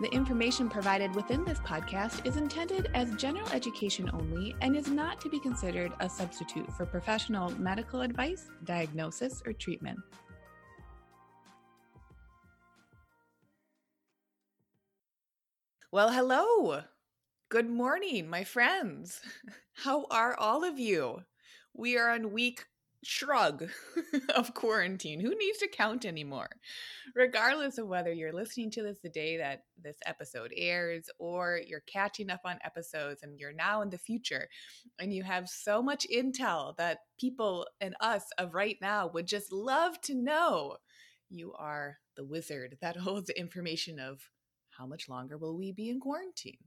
The information provided within this podcast is intended as general education only and is not to be considered a substitute for professional medical advice, diagnosis, or treatment. Well, hello. Good morning, my friends. How are all of you? We are on week shrug of quarantine. Who needs to count anymore? Regardless of whether you're listening to this the day that this episode airs or you're catching up on episodes and you're now in the future and you have so much intel that people and us of right now would just love to know, you are the wizard that holds the information of how much longer will we be in quarantine?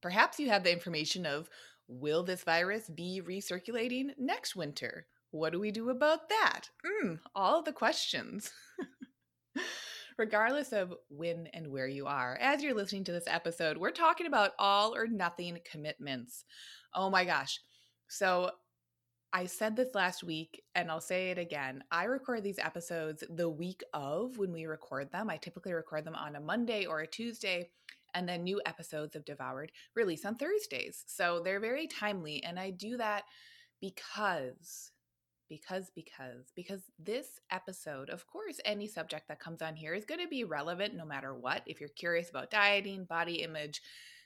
Perhaps you have the information of will this virus be recirculating next winter? What do we do about that? Mm, all the questions. Regardless of when and where you are, as you're listening to this episode, we're talking about all or nothing commitments. Oh my gosh. So, I said this last week and I'll say it again. I record these episodes the week of when we record them. I typically record them on a Monday or a Tuesday, and then new episodes of Devoured release on Thursdays. So they're very timely. And I do that because because because because this episode of course any subject that comes on here is going to be relevant no matter what. If you're curious about dieting body image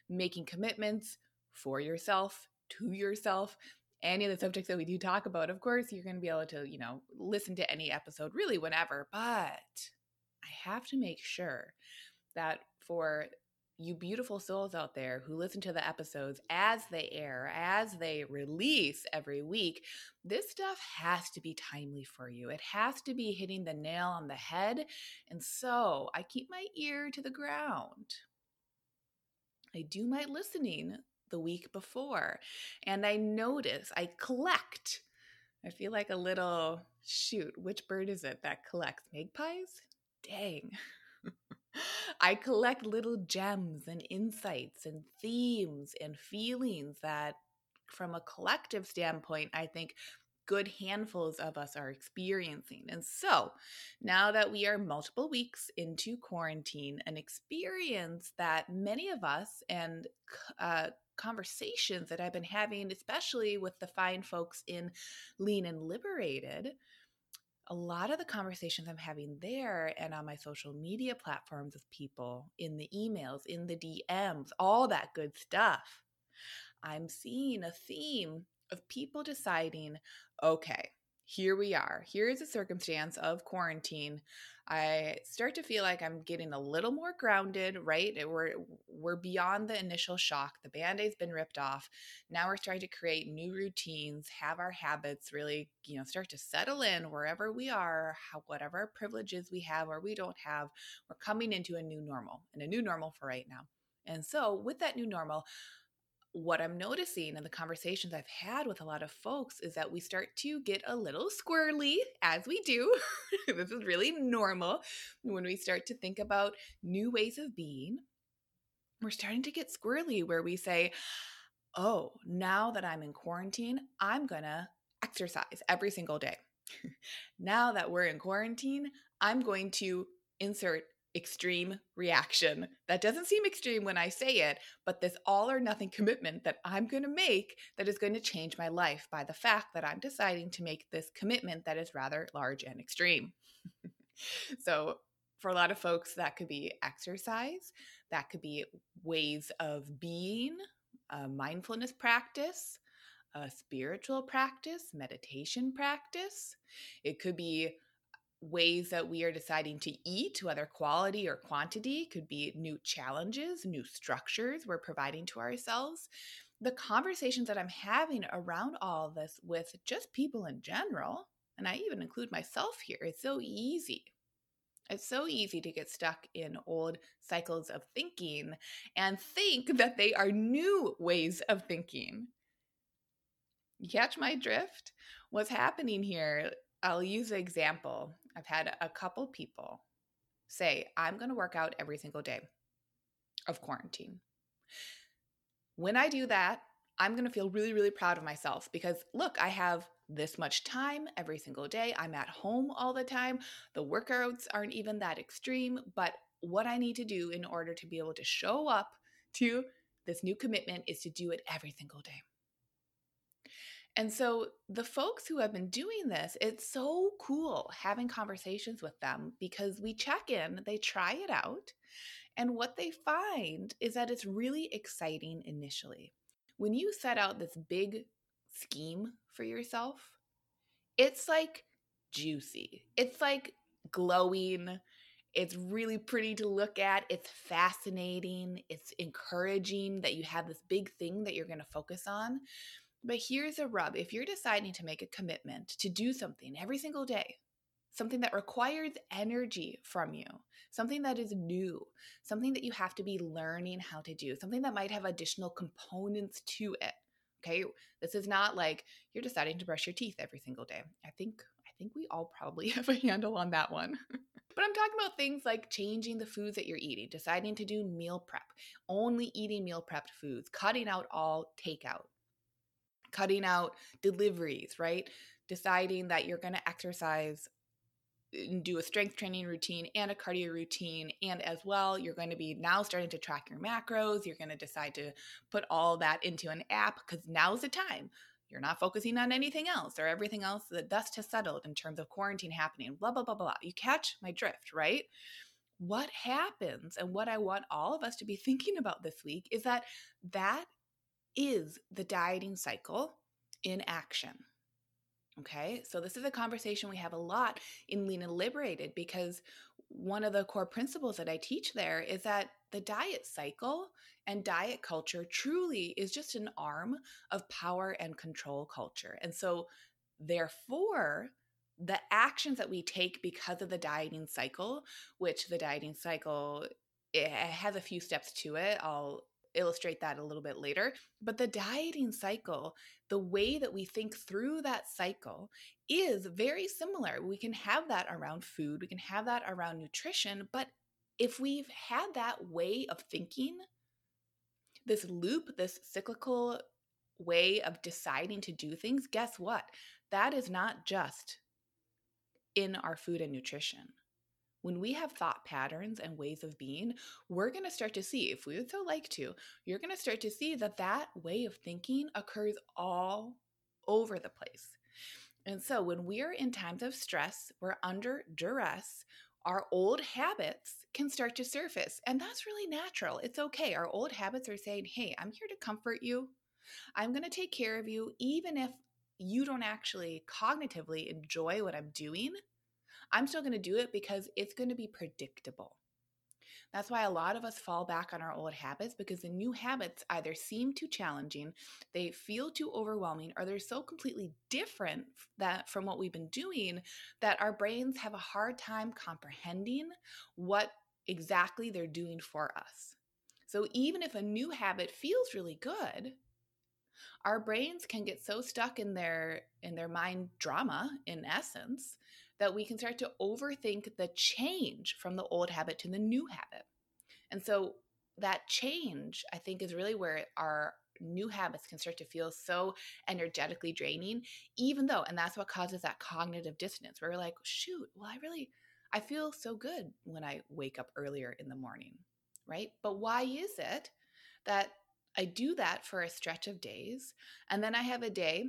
making commitments for yourself to yourself any of the subjects that we do talk about of course you're going to be able to you know listen to any episode really whenever but i have to make sure that for you beautiful souls out there who listen to the episodes as they air, as they release every week, this stuff has to be timely for you. It has to be hitting the nail on the head. And so I keep my ear to the ground. I do my listening the week before, and I notice, I collect. I feel like a little shoot, which bird is it that collects magpies? Dang. I collect little gems and insights and themes and feelings that, from a collective standpoint, I think good handfuls of us are experiencing. And so now that we are multiple weeks into quarantine, an experience that many of us and uh, conversations that I've been having, especially with the fine folks in Lean and Liberated, a lot of the conversations I'm having there and on my social media platforms with people, in the emails, in the DMs, all that good stuff, I'm seeing a theme of people deciding, okay, here we are. Here's a circumstance of quarantine. I start to feel like I'm getting a little more grounded, right? We're we're beyond the initial shock. The band-aid's been ripped off. Now we're starting to create new routines, have our habits really, you know, start to settle in wherever we are, how, whatever privileges we have or we don't have. We're coming into a new normal and a new normal for right now. And so, with that new normal, what I'm noticing in the conversations I've had with a lot of folks is that we start to get a little squirrely, as we do. this is really normal when we start to think about new ways of being. We're starting to get squirrely where we say, oh, now that I'm in quarantine, I'm to exercise every single day. now that we're in quarantine, I'm going to insert extreme reaction. That doesn't seem extreme when I say it, but this all or nothing commitment that I'm going to make that is going to change my life by the fact that I'm deciding to make this commitment that is rather large and extreme. so, for a lot of folks, that could be exercise, that could be ways of being, a mindfulness practice. a spiritual practice, meditation practice. It could be ways that we are deciding to eat, whether quality or quantity, could be new challenges, new structures we're providing to ourselves. The conversations that I'm having around all this with just people in general, and I even include myself here, it's so easy. It's so easy to get stuck in old cycles of thinking and think that they are new ways of thinking. You catch my drift? What's happening here? I'll use an example. I've had a couple people say, I'm going to work out every single day of quarantine. When I do that, I'm going to feel really, really proud of myself because look, I have this much time every single day. I'm at home all the time. The workouts aren't even that extreme, but what I need to do in order to be able to show up to this new commitment is to do it every single day. And so the folks who have been doing this, it's so cool having conversations with them because we check in, they try it out, and what they find is that it's really exciting initially. When you set out this big scheme for yourself, it's like juicy. It's like glowing. It's really pretty to look at. It's fascinating. It's encouraging that you have this big thing that you're going to focus on. But here's a rub if you're deciding to make a commitment to do something every single day, something that requires energy from you, something that is new, something that you have to be learning how to do, something that might have additional components to it. Okay, this is not like you're deciding to brush your teeth every single day. I think I think we all probably have a handle on that one. but I'm talking about things like changing the foods that you're eating, deciding to do meal prep, only eating meal prepped foods, cutting out all takeout, cutting out deliveries, right? Deciding that you're going to exercise and do a strength training routine and a cardio routine. And as well, you're going to be now starting to track your macros. You're going to decide to put all that into an app because now's the time. You're not focusing on anything else or everything else. The dust has settled in terms of quarantine happening, blah, blah, blah, blah. You catch my drift, right? What happens and what I want all of us to be thinking about this week is that that is the dieting cycle in action. Okay, so this is a conversation we have a lot in Lean and Liberated because one of the core principles that I teach there is that the diet cycle and diet culture truly is just an arm of power and control culture. And so, therefore, the actions that we take because of the dieting cycle, which the dieting cycle it has a few steps to it. I'll illustrate that a little bit later. But the dieting cycle, the way that we think through that cycle is very similar. We can have that around food, we can have that around nutrition, but if we've had that way of thinking, this loop, this cyclical way of deciding to do things, guess what? That is not just in our food and nutrition when we have thought patterns and ways of being, we're going to start to see, if we would so like to, you're going to start to see that that way of thinking occurs all over the place. And so when we're in times of stress, we're under duress, our old habits can start to surface. And that's really natural. It's okay. Our old habits are saying, hey, I'm here to comfort you. I'm going to take care of you, even if you don't actually cognitively enjoy what I'm doing. I'm still going to do it because it's going to be predictable. That's why a lot of us fall back on our old habits because the new habits either seem too challenging, they feel too overwhelming, or they're so completely different that from what we've been doing that our brains have a hard time comprehending what exactly they're doing for us. So even if a new habit feels really good, our brains can get so stuck in their in their mind drama in essence that we can start to overthink the change from the old habit to the new habit. And so that change, I think, is really where our new habits can start to feel so energetically draining, even though, and that's what causes that cognitive dissonance where we're like, shoot, well, I really, I feel so good when I wake up earlier in the morning, right? But why is it that I do that for a stretch of days and then I have a day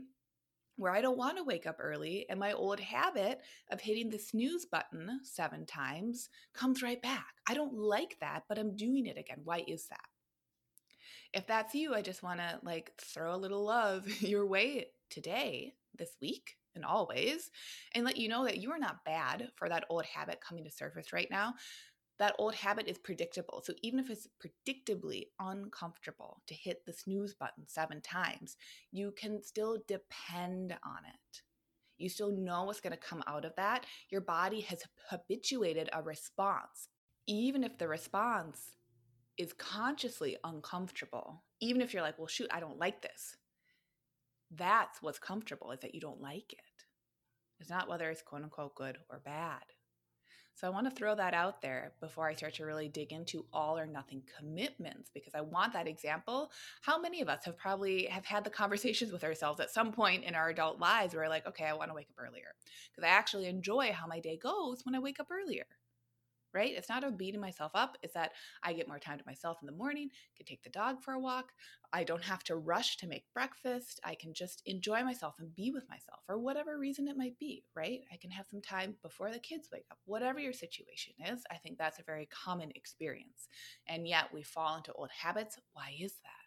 where I don't want to wake up early and my old habit of hitting the snooze button seven times comes right back. I don't like that, but I'm doing it again. Why is that? If that's you, I just want to like throw a little love your way today, this week, and always, and let you know that you are not bad for that old habit coming to surface right now. That old habit is predictable. So even if it's predictably uncomfortable to hit the snooze button seven times, you can still depend on it. You still know what's going to come out of that. Your body has habituated a response, even if the response is consciously uncomfortable. Even if you're like, well, shoot, I don't like this. That's what's comfortable, is that you don't like it. It's not whether it's quote unquote good or bad. So I want to throw that out there before I start to really dig into all or nothing commitments because I want that example. How many of us have probably have had the conversations with ourselves at some point in our adult lives where we're like, okay, I want to wake up earlier because I actually enjoy how my day goes when I wake up earlier right? It's not a beating myself up. It's that I get more time to myself in the morning, can take the dog for a walk. I don't have to rush to make breakfast. I can just enjoy myself and be with myself for whatever reason it might be, right? I can have some time before the kids wake up. Whatever your situation is, I think that's a very common experience. And yet we fall into old habits. Why is that?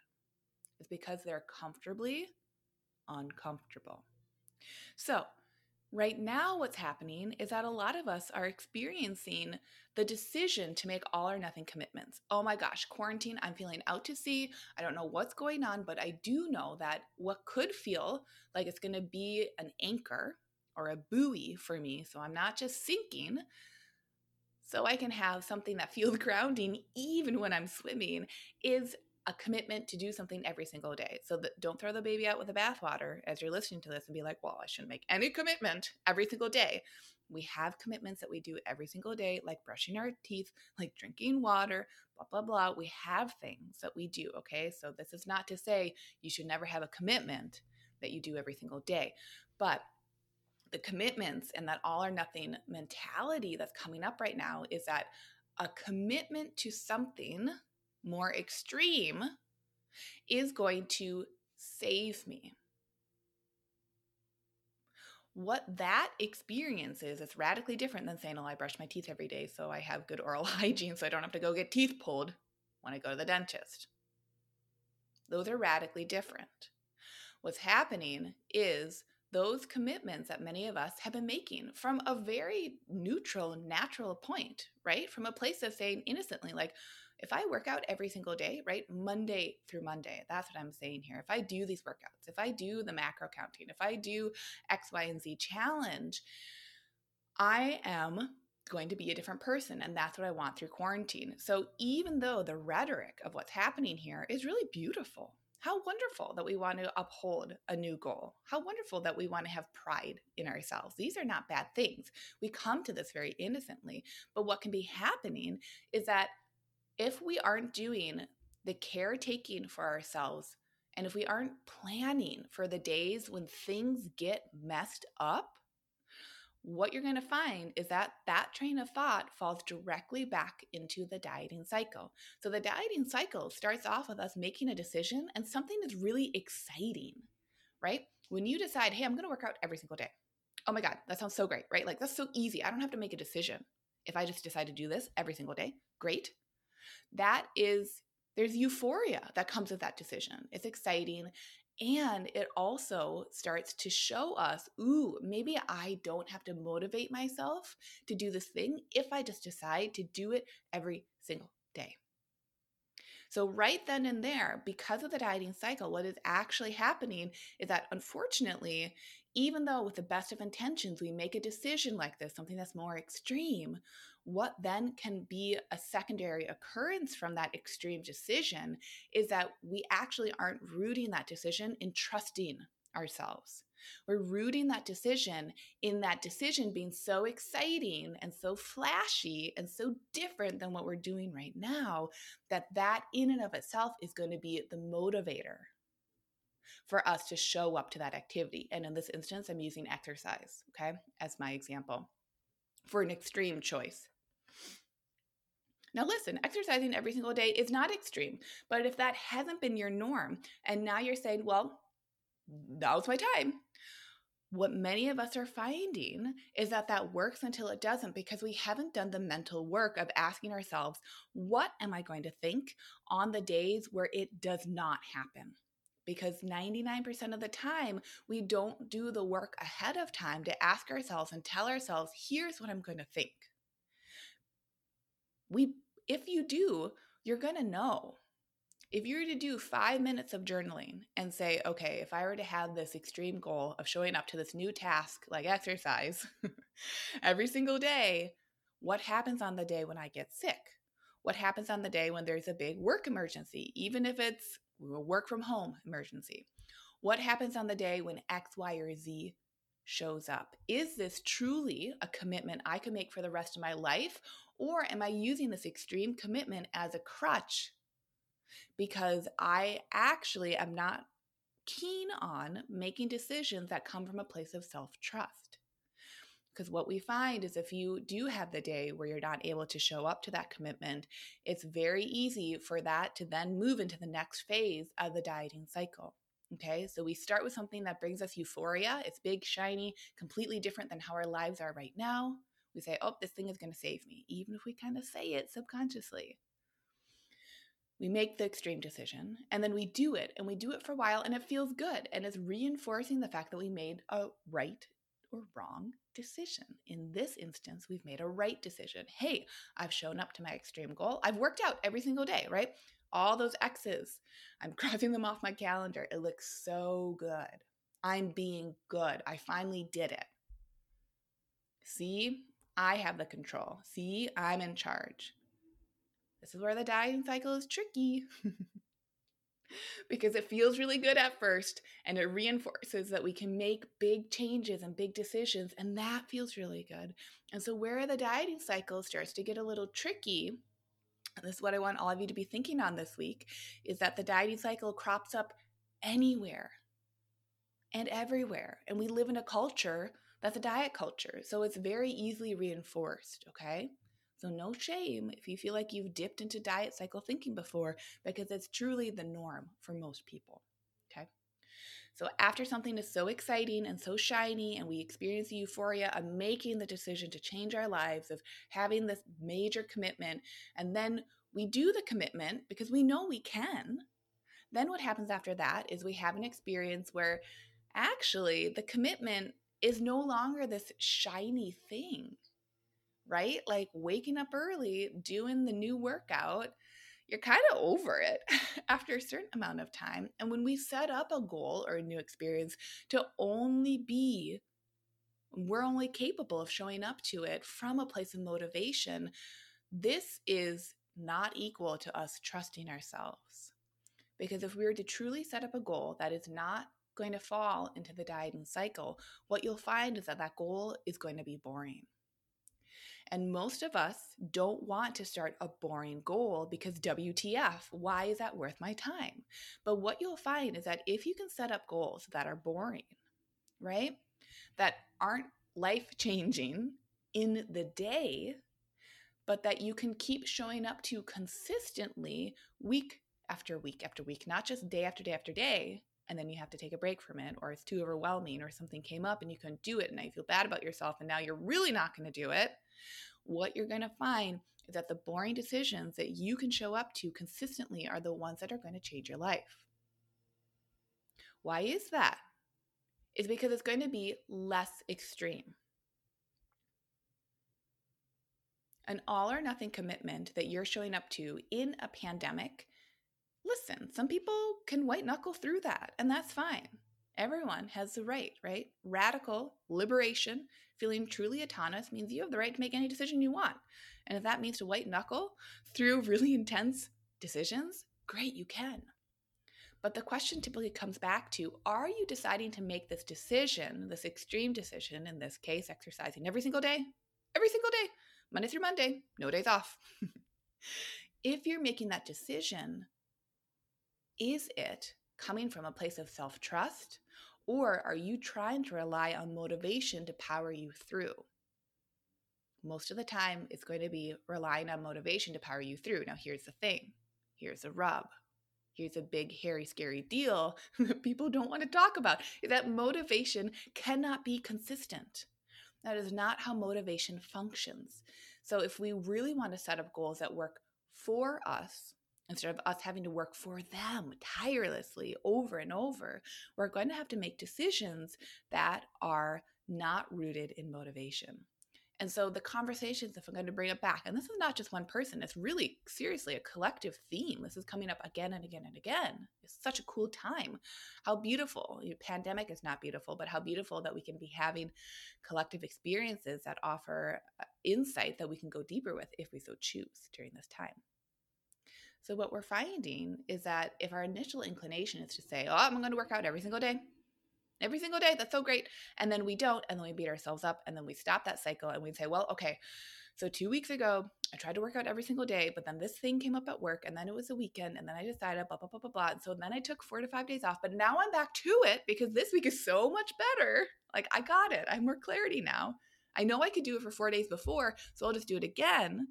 It's because they're comfortably uncomfortable. So, Right now, what's happening is that a lot of us are experiencing the decision to make all or nothing commitments. Oh my gosh, quarantine, I'm feeling out to sea. I don't know what's going on, but I do know that what could feel like it's going to be an anchor or a buoy for me, so I'm not just sinking, so I can have something that feels grounding even when I'm swimming, is a commitment to do something every single day. So that don't throw the baby out with the bathwater as you're listening to this and be like, well, I shouldn't make any commitment every single day. We have commitments that we do every single day, like brushing our teeth, like drinking water, blah, blah, blah. We have things that we do. Okay. So this is not to say you should never have a commitment that you do every single day. But the commitments and that all or nothing mentality that's coming up right now is that a commitment to something more extreme is going to save me. What that experience is, it's radically different than saying, Oh, I brush my teeth every day, so I have good oral hygiene, so I don't have to go get teeth pulled when I go to the dentist. Those are radically different. What's happening is those commitments that many of us have been making from a very neutral, natural point, right? From a place of saying innocently, like, if I work out every single day, right, Monday through Monday, that's what I'm saying here. If I do these workouts, if I do the macro counting, if I do X, Y, and Z challenge, I am going to be a different person. And that's what I want through quarantine. So even though the rhetoric of what's happening here is really beautiful, how wonderful that we want to uphold a new goal. How wonderful that we want to have pride in ourselves. These are not bad things. We come to this very innocently. But what can be happening is that if we aren't doing the caretaking for ourselves, and if we aren't planning for the days when things get messed up, what you're going to find is that that train of thought falls directly back into the dieting cycle. So the dieting cycle starts off with us making a decision and something is really exciting, right? When you decide, hey, I'm going to work out every single day. Oh my God, that sounds so great, right? Like that's so easy. I don't have to make a decision. If I just decide to do this every single day, great that is there's euphoria that comes with that decision. It's exciting. And it also starts to show us, ooh, maybe I don't have to motivate myself to do this thing if I just decide to do it every single day. So, right then and there, because of the dieting cycle, what is actually happening is that unfortunately, even though with the best of intentions we make a decision like this, something that's more extreme, what then can be a secondary occurrence from that extreme decision is that we actually aren't rooting that decision in trusting ourselves. We're rooting that decision in that decision being so exciting and so flashy and so different than what we're doing right now that that in and of itself is going to be the motivator for us to show up to that activity. And in this instance, I'm using exercise, okay, as my example for an extreme choice. Now, listen, exercising every single day is not extreme, but if that hasn't been your norm, and now you're saying, well, now's my time, what many of us are finding is that that works until it doesn't because we haven't done the mental work of asking ourselves, what am I going to think on the days where it does not happen? Because 99% of the time, we don't do the work ahead of time to ask ourselves and tell ourselves, here's what I'm going to think. We, if you do, you're going to know if you were to do five minutes of journaling and say, okay, if I were to have this extreme goal of showing up to this new task like exercise every single day, what happens on the day when I get sick? What happens on the day when there's a big work emergency, even if it's a work from home emergency? What happens on the day when X, Y, or Z shows up? Is this truly a commitment I can make for the rest of my life? Or am I using this extreme commitment as a crutch because I actually am not keen on making decisions that come from a place of self trust. Because what we find is if you do have the day where you're not able to show up to that commitment, it's very easy for that to then move into the next phase of the dieting cycle. Okay, so we start with something that brings us euphoria. It's big, shiny, completely different than how our lives are right now. We say, oh, this thing is going to save me, even if we kind of say it subconsciously we make the extreme decision and then we do it and we do it for a while and it feels good and it's reinforcing the fact that we made a right or wrong decision. In this instance, we've made a right decision. Hey, I've shown up to my extreme goal. I've worked out every single day, right? All those X's, I'm crossing them off my calendar. It looks so good. I'm being good. I finally did it. See, I have the control. See, I'm in charge. This is where the dieting cycle is tricky. because it feels really good at first and it reinforces that we can make big changes and big decisions and that feels really good. And so where the dieting cycle starts to get a little tricky, and this is what I want all of you to be thinking on this week, is that the dieting cycle crops up anywhere and everywhere. And we live in a culture that's a diet culture. So it's very easily reinforced, okay? So, no shame if you feel like you've dipped into diet cycle thinking before, because it's truly the norm for most people. Okay. So, after something is so exciting and so shiny, and we experience the euphoria of making the decision to change our lives, of having this major commitment, and then we do the commitment because we know we can, then what happens after that is we have an experience where actually the commitment is no longer this shiny thing right? Like waking up early, doing the new workout, you're kind of over it after a certain amount of time. And when we set up a goal or a new experience to only be, we're only capable of showing up to it from a place of motivation, this is not equal to us trusting ourselves. Because if we were to truly set up a goal that is not going to fall into the dieting cycle, what you'll find is that that goal is going to be boring. And most of us don't want to start a boring goal because WTF, why is that worth my time? But what you'll find is that if you can set up goals that are boring, right, that aren't life changing in the day, but that you can keep showing up to consistently week after week after week, not just day after day after day, and then you have to take a break from it, or it's too overwhelming, or something came up and you couldn't do it, and now you feel bad about yourself, and now you're really not going to do it what you're going to find is that the boring decisions that you can show up to consistently are the ones that are going to change your life. Why is that? Is because it's going to be less extreme. An all or nothing commitment that you're showing up to in a pandemic, listen, some people can white knuckle through that, and that's fine. Everyone has the right, right? Radical liberation, feeling truly autonomous means you have the right to make any decision you want. And if that means to white knuckle through really intense decisions, great, you can. But the question typically comes back to are you deciding to make this decision, this extreme decision, in this case, exercising every single day? Every single day, Monday through Monday, no days off. if you're making that decision, is it coming from a place of self trust? Or are you trying to rely on motivation to power you through? Most of the time, it's going to be relying on motivation to power you through. Now, here's the thing here's the rub. here's a big, hairy, scary deal that people don't want to talk about is that motivation cannot be consistent. That is not how motivation functions. So, if we really want to set up goals that work for us, instead of us having to work for them tirelessly over and over, we're going to have to make decisions that are not rooted in motivation. And so the conversations, if I'm going to bring it back, and this is not just one person, it's really seriously a collective theme. This is coming up again and again and again. It's such a cool time. How beautiful. You know, pandemic is not beautiful, but how beautiful that we can be having collective experiences that offer uh, insight that we can go deeper with if we so choose during this time. So, what we're finding is that if our initial inclination is to say, Oh, I'm going to work out every single day, every single day. That's so great. And then we don't. And then we beat ourselves up. And then we stop that cycle and we say, well, okay. So two weeks ago, I tried to work out every single day, but then this thing came up at work and then it was a weekend and then I decided blah, blah, blah, blah, blah. And so then I took four to five days off, but now I'm back to it because this week is so much better. Like I got it. I have more clarity now. I know I could do it for four days before, so I'll just do it again.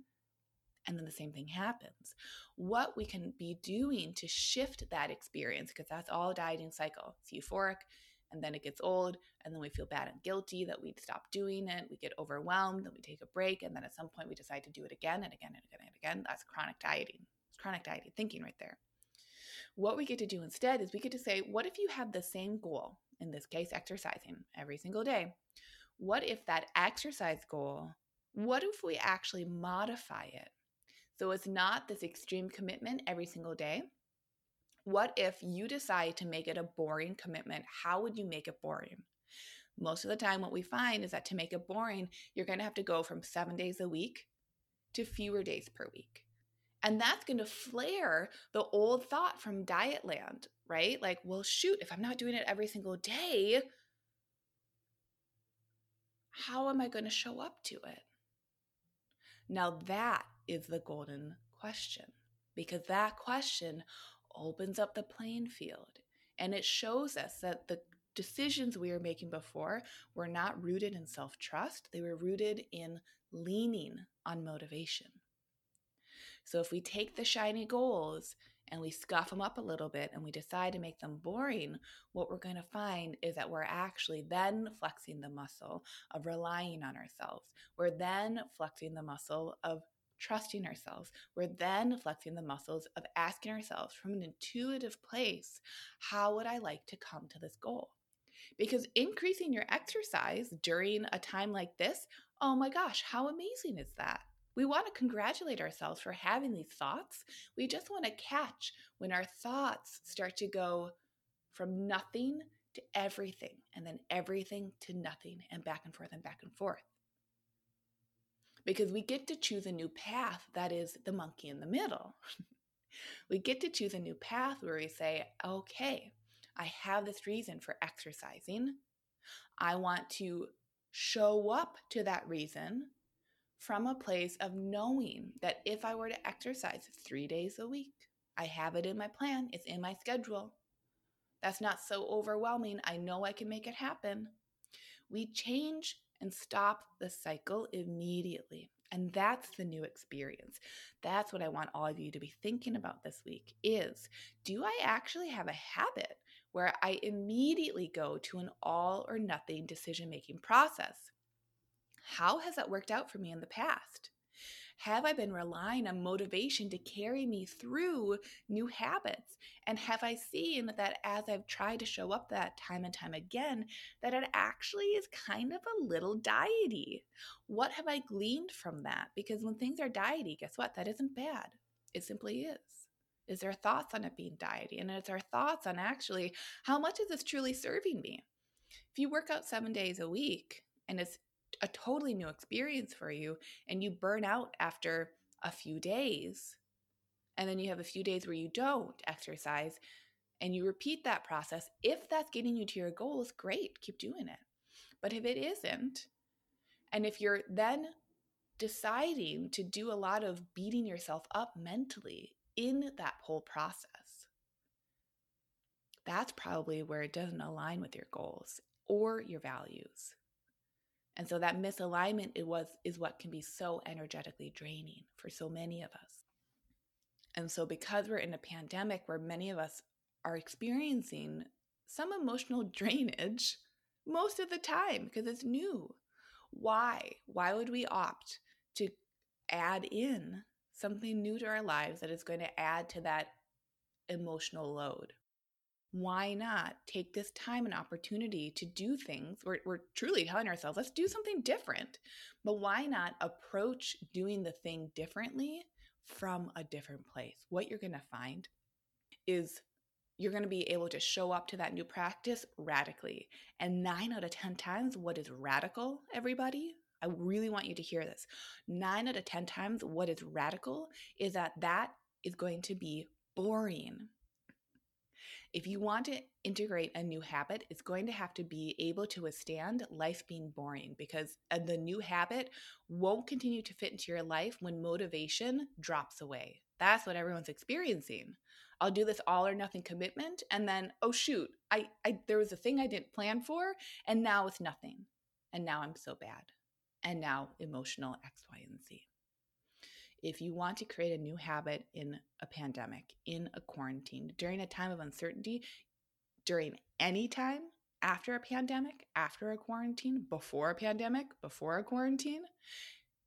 And then the same thing happens. What we can be doing to shift that experience, because that's all dieting cycle. It's euphoric, and then it gets old and then we feel bad and guilty that we stop doing it. We get overwhelmed then we take a break and then at some point we decide to do it again and again and again and again. That's chronic dieting. It's chronic dieting thinking right there. What we get to do instead is we get to say what if you have the same goal in this case exercising every single day. What if that exercise goal what if we actually modify it so it's not this extreme commitment every single day what if you decide to make it a boring commitment? How would you make it boring? Most of the time, what we find is that to make it boring, you're going to have to go from seven days a week to fewer days per week. And that's going to flare the old thought from diet land, right? Like, well, shoot, if I'm not doing it every single day, how am I going to show up to it? Now, that is the golden question because that question opens up the playing field and it shows us that the decisions we were making before were not rooted in self trust, they were rooted in leaning on motivation. So if we take the shiny goals and we scuff them up a little bit and we decide to make them boring, what we're going to find is that we're actually then flexing the muscle of relying on ourselves. We're then flexing the muscle of trusting ourselves. We're then flexing the muscles of asking ourselves from an intuitive place, how would I like to come to this goal? Because increasing your exercise during a time like this, oh my gosh, how amazing is that? We want to congratulate ourselves for having these thoughts. We just want to catch when our thoughts start to go from nothing to everything, and then everything to nothing, and back and forth and back and forth because we get to choose a new path that is the monkey in the middle. we get to choose a new path where we say, okay, I have this reason for exercising. I want to show up to that reason from a place of knowing that if I were to exercise three days a week, I have it in my plan, it's in my schedule. That's not so overwhelming. I know I can make it happen. We change and stop the cycle immediately. And that's the new experience. That's what I want all of you to be thinking about this week is do I actually have a habit where I immediately go to an all or nothing decision making process? How has that worked out for me in the past? Have I been relying on motivation to carry me through new habits? And have I seen that as I've tried to show up that time and time again, that it actually is kind of a little diety? What have I gleaned from that? Because when things are diety, guess what? That isn't bad. It simply is is there thoughts on it being diety and it's our thoughts on actually how much is this truly serving me if you work out seven days a week and it's a totally new experience for you and you burn out after a few days. And then you have a few days where you don't exercise and you repeat that process. If that's getting you to your goals great keep doing it. But if it isn't and if you're then deciding to do a lot of beating yourself up mentally in that whole process that's probably where it doesn't align with your goals or your values and so that misalignment it was is what can be so energetically draining for so many of us. And so, because we're in a pandemic where many of us are experiencing some emotional drainage most of the time because it's new, why? Why would we opt to add in something new to our lives that is going to add to that emotional load? Why not take this time and opportunity to do things? We're, we're truly telling ourselves, let's do something different. But why not approach doing the thing differently from a different place. What you're going to find is you're going to be able to show up to that new practice radically. And nine out of 10 times, what is radical, everybody? I really want you to hear this. Nine out of 10 times, what is radical is that that is going to be boring. If you want to integrate a new habit, it's going to have to be able to withstand life being boring because uh, the new habit won't continue to fit into your life when motivation drops away. That's what everyone's experiencing. I'll do this all or nothing commitment and then oh shoot, I, I there was a thing I didn't plan for and now it's nothing. And now I'm so bad. And now emotional X, Y, and Z if you want to create a new habit in a pandemic, in a quarantine, during a time of uncertainty, during any time after a pandemic, after a quarantine, before a pandemic, before a quarantine,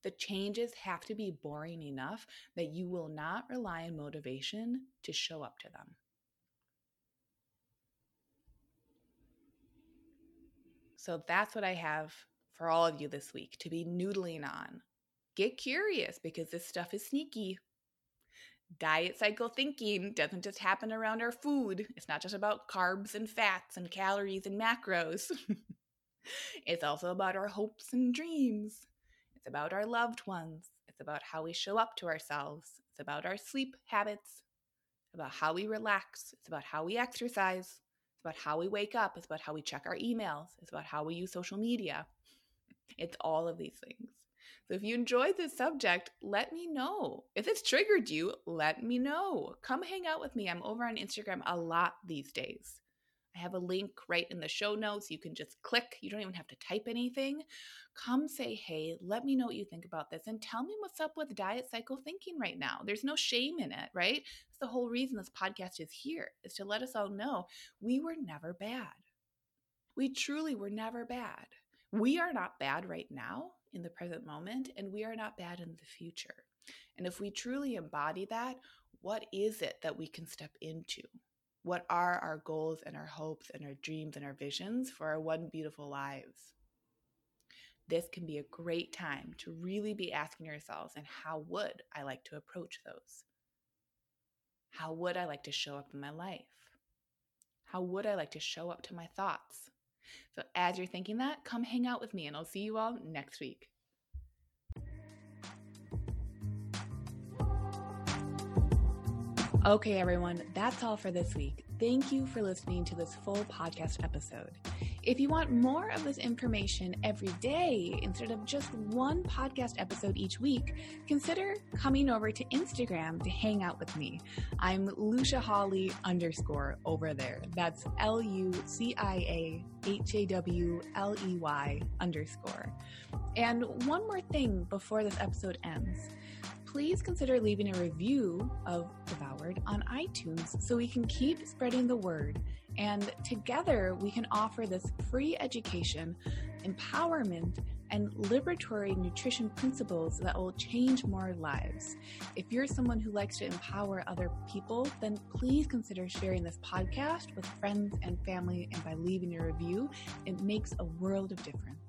the changes have to be boring enough that you will not rely on motivation to show up to them. So that's what I have for all of you this week to be noodling on Get curious because this stuff is sneaky. Diet cycle thinking doesn't just happen around our food. It's not just about carbs and fats and calories and macros. it's also about our hopes and dreams. It's about our loved ones. It's about how we show up to ourselves. It's about our sleep habits, about how we relax. It's about how we exercise. It's about how we wake up. It's about how we check our emails. It's about how we use social media. It's all of these things. So if you enjoyed this subject, let me know. If it's triggered you, let me know. Come hang out with me. I'm over on Instagram a lot these days. I have a link right in the show notes. You can just click. You don't even have to type anything. Come say, hey, let me know what you think about this and tell me what's up with diet cycle thinking right now. There's no shame in it, right? It's the whole reason this podcast is here, is to let us all know we were never bad. We truly were never bad. We are not bad right now in the present moment, and we are not bad in the future. And if we truly embody that, what is it that we can step into? What are our goals and our hopes and our dreams and our visions for our one beautiful lives? This can be a great time to really be asking yourselves, and how would I like to approach those? How would I like to show up in my life? How would I like to show up to my thoughts? So, as you're thinking that, come hang out with me, and I'll see you all next week. Okay, everyone, that's all for this week. Thank you for listening to this full podcast episode. If you want more of this information every day instead of just one podcast episode each week, consider coming over to Instagram to hang out with me. I'm Lucia Hawley underscore over there. That's L U C I A H A W L E Y underscore. And one more thing before this episode ends please consider leaving a review of Devoured on iTunes so we can keep spreading the word. And together we can offer this free education, empowerment, and liberatory nutrition principles that will change more lives. If you're someone who likes to empower other people, then please consider sharing this podcast with friends and family. And by leaving a review, it makes a world of difference.